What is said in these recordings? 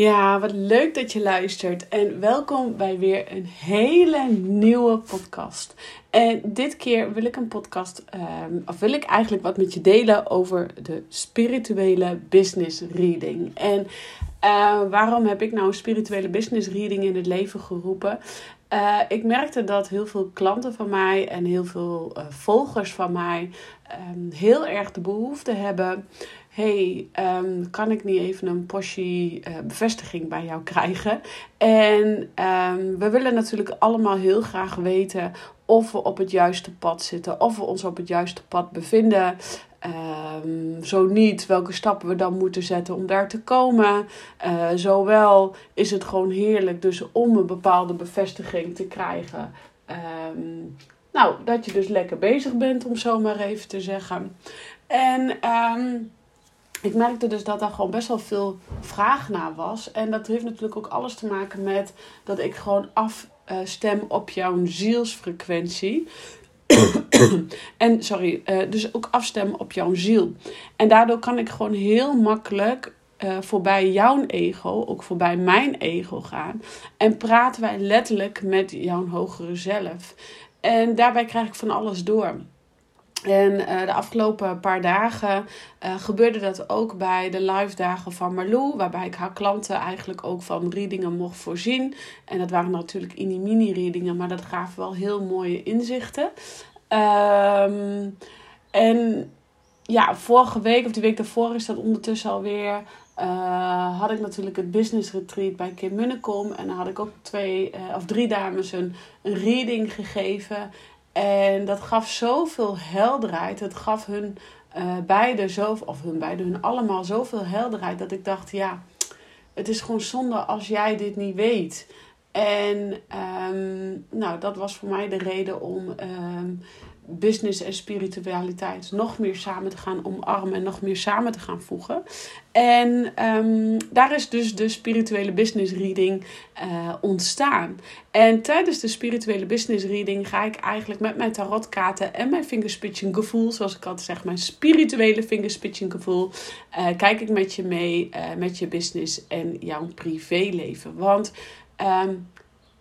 Ja, wat leuk dat je luistert en welkom bij weer een hele nieuwe podcast. En dit keer wil ik een podcast, um, of wil ik eigenlijk wat met je delen over de spirituele business reading. En uh, waarom heb ik nou een spirituele business reading in het leven geroepen? Uh, ik merkte dat heel veel klanten van mij en heel veel uh, volgers van mij um, heel erg de behoefte hebben hey, um, kan ik niet even een portie bevestiging bij jou krijgen? En um, we willen natuurlijk allemaal heel graag weten of we op het juiste pad zitten, of we ons op het juiste pad bevinden. Um, zo niet, welke stappen we dan moeten zetten om daar te komen. Uh, zowel is het gewoon heerlijk dus om een bepaalde bevestiging te krijgen. Um, nou, dat je dus lekker bezig bent, om zo maar even te zeggen. En um, ik merkte dus dat daar gewoon best wel veel vraag naar was. En dat heeft natuurlijk ook alles te maken met dat ik gewoon afstem op jouw zielsfrequentie. en sorry, uh, dus ook afstemmen op jouw ziel. En daardoor kan ik gewoon heel makkelijk uh, voorbij jouw ego, ook voorbij mijn ego gaan. En praten wij letterlijk met jouw hogere zelf. En daarbij krijg ik van alles door. En uh, de afgelopen paar dagen uh, gebeurde dat ook bij de live dagen van Marlou, waarbij ik haar klanten eigenlijk ook van readingen mocht voorzien. En dat waren natuurlijk in die mini-readingen, maar dat gaven wel heel mooie inzichten. Um, en ja, vorige week of die week daarvoor is dat ondertussen alweer. Uh, had ik natuurlijk het business retreat bij Kim Munnekom. En dan had ik ook twee of drie dames een, een reading gegeven. En dat gaf zoveel helderheid. Het gaf hun uh, beide zo, of hun beide, hun allemaal zoveel helderheid. Dat ik dacht, ja, het is gewoon zonde als jij dit niet weet. En um, nou, dat was voor mij de reden om um, business en spiritualiteit nog meer samen te gaan omarmen en nog meer samen te gaan voegen. En um, daar is dus de spirituele business reading uh, ontstaan. En tijdens de spirituele business reading ga ik eigenlijk met mijn tarotkaarten en mijn fingerspitching gevoel, zoals ik altijd zeg, mijn spirituele fingerspitching gevoel, uh, kijk ik met je mee, uh, met je business en jouw privéleven. Want um,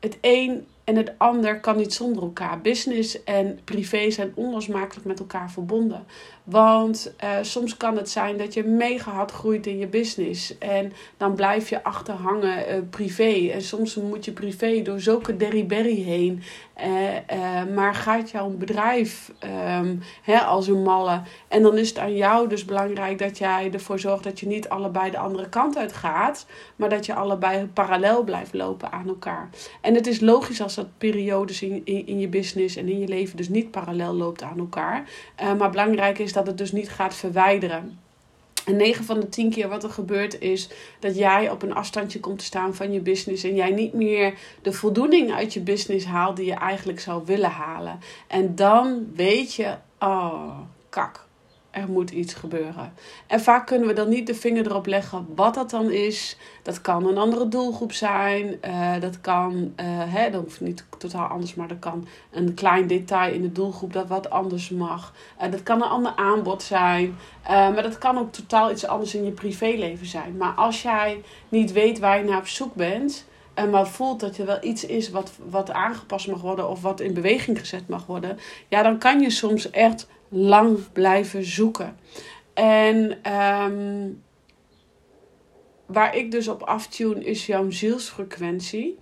het een en het ander kan niet zonder elkaar. Business en privé zijn onlosmakelijk met elkaar verbonden. Want uh, soms kan het zijn dat je mega groeit in je business. En dan blijf je achterhangen uh, privé. En soms moet je privé door zulke derryberry heen. Uh, maar gaat jouw bedrijf um, hè, als een malle. En dan is het aan jou dus belangrijk dat jij ervoor zorgt dat je niet allebei de andere kant uit gaat. Maar dat je allebei parallel blijft lopen aan elkaar. En het is logisch als dat periodes in, in, in je business en in je leven dus niet parallel loopt aan elkaar. maar belangrijk is dat het dus niet gaat verwijderen. En 9 van de 10 keer wat er gebeurt is dat jij op een afstandje komt te staan van je business. En jij niet meer de voldoening uit je business haalt die je eigenlijk zou willen halen. En dan weet je, oh, kak er moet iets gebeuren. En vaak kunnen we dan niet de vinger erop leggen wat dat dan is. Dat kan een andere doelgroep zijn. Uh, dat kan, uh, hè, dat hoeft niet totaal anders, maar dat kan een klein detail in de doelgroep dat wat anders mag. Uh, dat kan een ander aanbod zijn. maar dat kan ook totaal iets anders in je privéleven zijn. Maar als jij niet weet waar je naar op zoek bent. En maar voelt dat er wel iets is wat, wat aangepast mag worden of wat in beweging gezet mag worden. Ja, dan kan je soms echt lang blijven zoeken. En um, waar ik dus op aftune is jouw zielsfrequentie.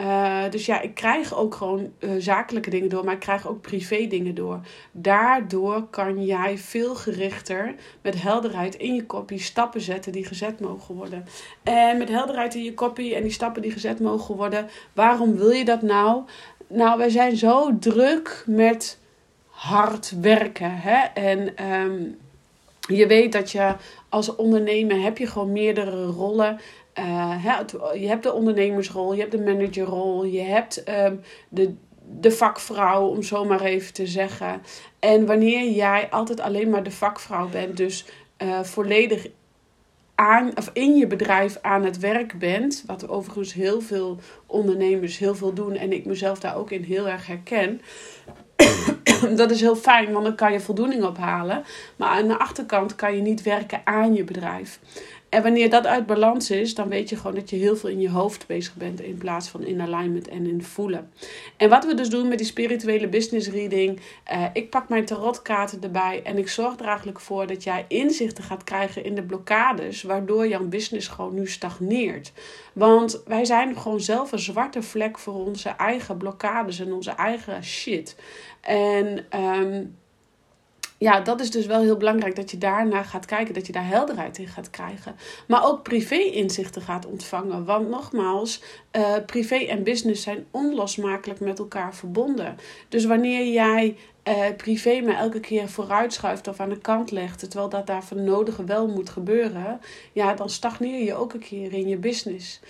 Uh, dus ja, ik krijg ook gewoon uh, zakelijke dingen door, maar ik krijg ook privé dingen door. Daardoor kan jij veel gerichter met helderheid in je kopie stappen zetten die gezet mogen worden. En met helderheid in je kopie en die stappen die gezet mogen worden, waarom wil je dat nou? Nou, wij zijn zo druk met hard werken. Hè? En um, je weet dat je als ondernemer heb je gewoon meerdere rollen. Uh, je hebt de ondernemersrol, je hebt de managerrol, je hebt um, de, de vakvrouw, om zo maar even te zeggen. En wanneer jij altijd alleen maar de vakvrouw bent, dus uh, volledig aan, of in je bedrijf aan het werk bent, wat overigens heel veel ondernemers heel veel doen en ik mezelf daar ook in heel erg herken. dat is heel fijn, want dan kan je voldoening ophalen. Maar aan de achterkant kan je niet werken aan je bedrijf. En wanneer dat uit balans is, dan weet je gewoon dat je heel veel in je hoofd bezig bent in plaats van in alignment en in voelen. En wat we dus doen met die spirituele business reading, uh, ik pak mijn tarotkaarten erbij en ik zorg er eigenlijk voor dat jij inzichten gaat krijgen in de blokkades, waardoor jouw business gewoon nu stagneert. Want wij zijn gewoon zelf een zwarte vlek voor onze eigen blokkades en onze eigen shit. En um, ja, dat is dus wel heel belangrijk dat je daarna gaat kijken, dat je daar helderheid in gaat krijgen. Maar ook privé-inzichten gaat ontvangen. Want nogmaals, uh, privé en business zijn onlosmakelijk met elkaar verbonden. Dus wanneer jij uh, privé maar elke keer vooruitschuift of aan de kant legt, terwijl dat daar van nodige wel moet gebeuren, ja, dan stagneer je ook een keer in je business.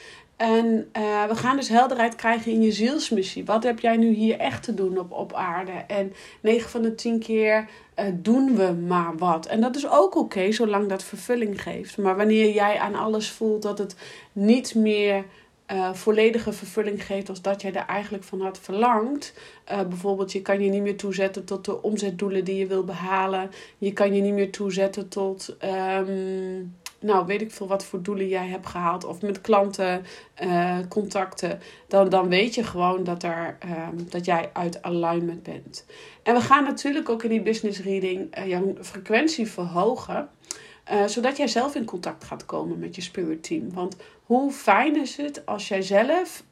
En uh, we gaan dus helderheid krijgen in je zielsmissie. Wat heb jij nu hier echt te doen op, op aarde? En 9 van de 10 keer uh, doen we maar wat. En dat is ook oké, zolang dat vervulling geeft. Maar wanneer jij aan alles voelt dat het niet meer uh, volledige vervulling geeft als dat jij er eigenlijk van had verlangd. Bijvoorbeeld, je kan je niet meer toezetten tot de omzetdoelen die je wil behalen. Je kan je niet meer toezetten tot. Um, nou, weet ik veel wat voor doelen jij hebt gehaald. Of met klanten, uh, contacten. Dan, dan weet je gewoon dat, er, um, dat jij uit alignment bent. En we gaan natuurlijk ook in die business reading uh, jouw frequentie verhogen. Uh, zodat jij zelf in contact gaat komen met je spirit team. Want hoe fijn is het als jij zelf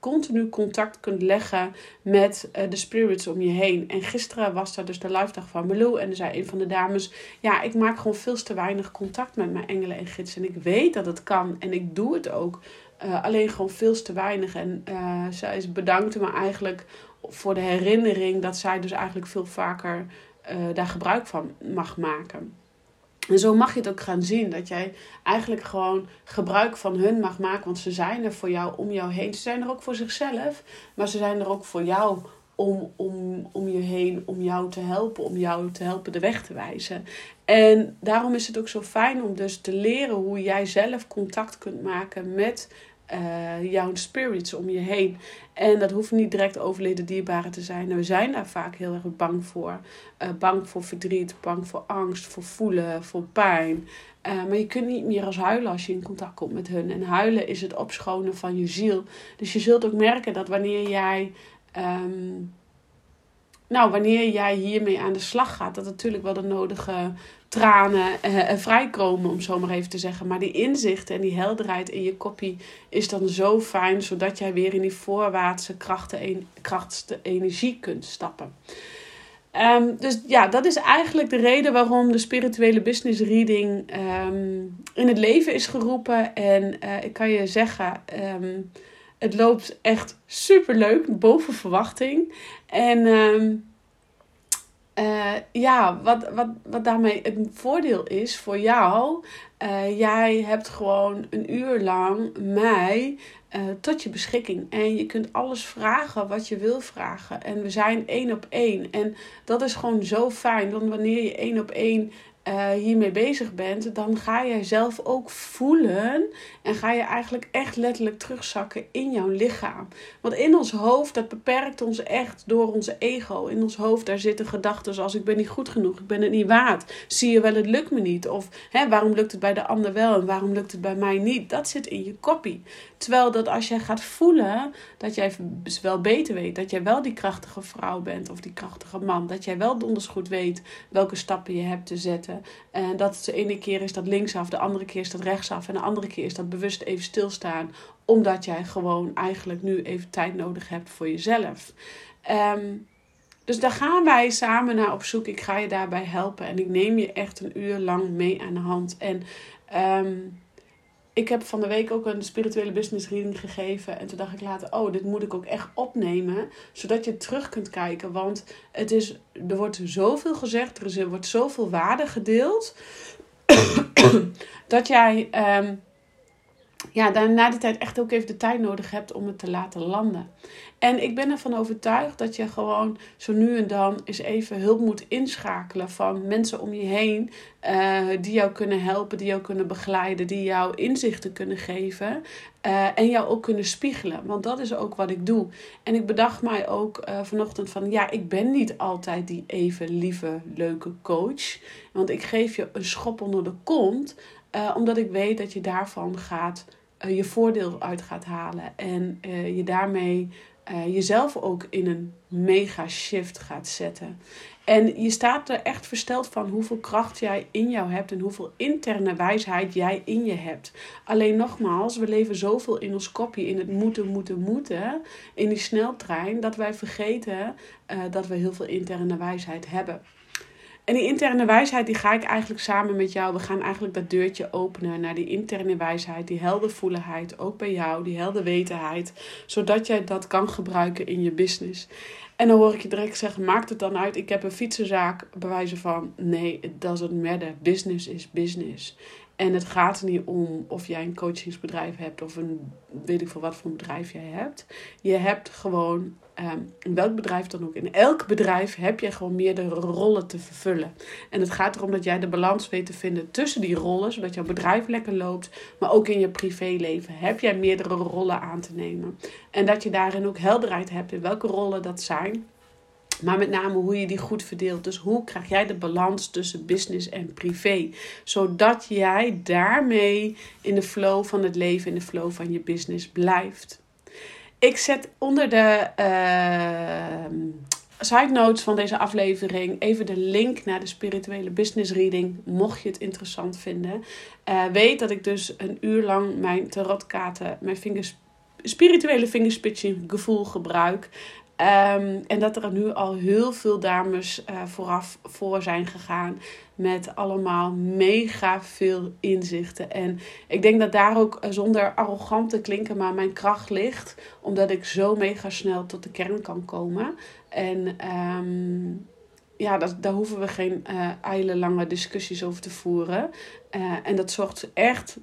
continu contact kunt leggen met uh, de spirits om je heen. En gisteren was daar dus de live dag van Melou. En er zei een van de dames: Ja, ik maak gewoon veel te weinig contact met mijn engelen en gidsen. En ik weet dat het kan en ik doe het ook. Uh, alleen gewoon veel te weinig. En uh, zij bedankte me eigenlijk voor de herinnering dat zij dus eigenlijk veel vaker daar gebruik van mag maken. En zo mag je het ook gaan zien. Dat jij eigenlijk gewoon gebruik van hun mag maken. Want ze zijn er voor jou om jou heen. Ze zijn er ook voor zichzelf. Maar ze zijn er ook voor jou om, om, om je heen. Om jou te helpen. Om jou te helpen de weg te wijzen. En daarom is het ook zo fijn om dus te leren hoe jij zelf contact kunt maken met uh, jouw spirits om je heen. En dat hoeft niet direct overleden dierbaren te zijn. We zijn daar vaak heel erg bang voor. Uh, bang voor verdriet, bang voor angst, voor voelen, voor pijn. Uh, maar je kunt niet meer als huilen als je in contact komt met hun. En huilen is het opschonen van je ziel. Dus je zult ook merken dat wanneer jij. Um, nou, wanneer jij hiermee aan de slag gaat, dat natuurlijk wel de nodige tranen eh, vrijkomen, om zo maar even te zeggen. Maar die inzichten en die helderheid in je kopie is dan zo fijn, zodat jij weer in die voorwaartse krachten, krachtste energie kunt stappen. Um, dus ja, dat is eigenlijk de reden waarom de spirituele business reading um, in het leven is geroepen. En uh, ik kan je zeggen, um, het loopt echt super leuk, boven verwachting. En uh, ja, wat, wat, wat daarmee het voordeel is voor jou, uh, jij hebt gewoon een uur lang mij uh, tot je beschikking. En je kunt alles vragen wat je wil vragen. En we zijn één op één. En dat is gewoon zo fijn. Want wanneer je één op één uh, hiermee bezig bent, dan ga jij zelf ook voelen en ga je eigenlijk echt letterlijk terugzakken in jouw lichaam. Want in ons hoofd, dat beperkt ons echt door onze ego. In ons hoofd, daar zitten gedachten zoals ik ben niet goed genoeg, ik ben het niet waard. Zie je wel, het lukt me niet. Of hè, waarom lukt het bij de ander wel en waarom lukt het bij mij niet? Dat zit in je kopie. Terwijl dat als jij gaat voelen, dat jij wel beter weet, dat jij wel die krachtige vrouw bent of die krachtige man. Dat jij wel donders goed weet welke stappen je hebt te zetten En dat de ene keer is dat linksaf, de andere keer is dat rechtsaf. En de andere keer is dat bewust even stilstaan. Omdat jij gewoon eigenlijk nu even tijd nodig hebt voor jezelf. Ehm, dus daar gaan wij samen naar op zoek. Ik ga je daarbij helpen. En ik neem je echt een uur lang mee aan de hand. En ehm, ik heb van de week ook een spirituele business reading gegeven. En toen dacht ik later, oh, dit moet ik ook echt opnemen. Zodat je terug kunt kijken. Want het is, er wordt zoveel gezegd, er wordt zoveel waarde gedeeld. dat jij um, ja, daar na die tijd echt ook even de tijd nodig hebt om het te laten landen. En ik ben ervan overtuigd dat je gewoon zo nu en dan eens even hulp moet inschakelen van mensen om je heen. Uh, die jou kunnen helpen, die jou kunnen begeleiden, die jou inzichten kunnen geven. Uh, en jou ook kunnen spiegelen. Want dat is ook wat ik doe. En ik bedacht mij ook uh, vanochtend van ja, ik ben niet altijd die even lieve, leuke coach. Want ik geef je een schop onder de kont. omdat ik weet dat je daarvan gaat je voordeel uit gaat halen. En je daarmee uh, jezelf ook in een mega shift gaat zetten. En je staat er echt versteld van hoeveel kracht jij in jou hebt en hoeveel interne wijsheid jij in je hebt. Alleen nogmaals, we leven zoveel in ons kopje, in het moeten, moeten, moeten, in die sneltrein, dat wij vergeten dat we heel veel interne wijsheid hebben. En die interne wijsheid, die ga ik eigenlijk samen met jou. We gaan eigenlijk dat deurtje openen naar die interne wijsheid, die heldervoelenheid, ook bij jou, die helderwetenheid, zodat jij dat kan gebruiken in je business. En dan hoor ik je direct zeggen, maakt het dan uit, ik heb een fietsenzaak, bewijzen van, nee, it doesn't matter, business is business. En het gaat er niet om of jij een coachingsbedrijf hebt of een weet ik veel wat voor bedrijf jij hebt. Je hebt gewoon, um, in welk bedrijf dan ook, in elk bedrijf heb je gewoon meerdere rollen te vervullen. En het gaat erom dat jij de balans weet te vinden tussen die rollen, zodat jouw bedrijf lekker loopt. Maar ook in je privéleven heb jij meerdere rollen aan te nemen. En dat je daarin ook helderheid hebt in welke rollen dat zijn. Maar met name hoe je die goed verdeelt. Dus hoe krijg jij de balans tussen business en privé? Zodat jij daarmee in de flow van het leven, in de flow van je business blijft. Ik zet onder de uh, side notes van deze aflevering even de link naar de spirituele business reading. Mocht je het interessant vinden. Uh, weet dat ik dus een uur lang mijn tarotkaarten, mijn spirituele fingerspitching gevoel gebruik. Um, en dat er nu al heel veel dames uh, vooraf voor zijn gegaan. Met allemaal mega veel inzichten. En ik denk dat daar ook uh, zonder arrogant te klinken, maar mijn kracht ligt. Omdat ik zo mega snel tot de kern kan komen. En um, ja, dat, daar hoeven we geen uh, lange discussies over te voeren. en dat zorgt echt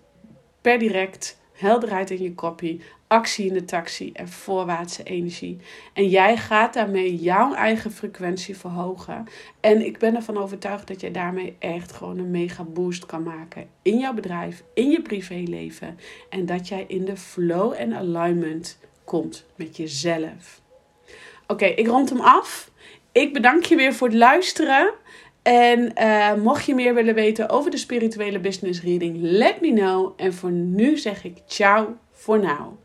per direct helderheid in je kopie, actie in de taxi en voorwaartse energie. En jij gaat daarmee jouw eigen frequentie verhogen. En ik ben ervan overtuigd dat jij daarmee echt gewoon een mega boost kan maken in jouw bedrijf, in je privéleven. En dat jij in de flow en alignment komt met jezelf. Oké, ik rond hem af. Ik bedank je weer voor het luisteren. En uh, mocht je meer willen weten over de spirituele business reading, let me know. En voor nu zeg ik ciao voor now.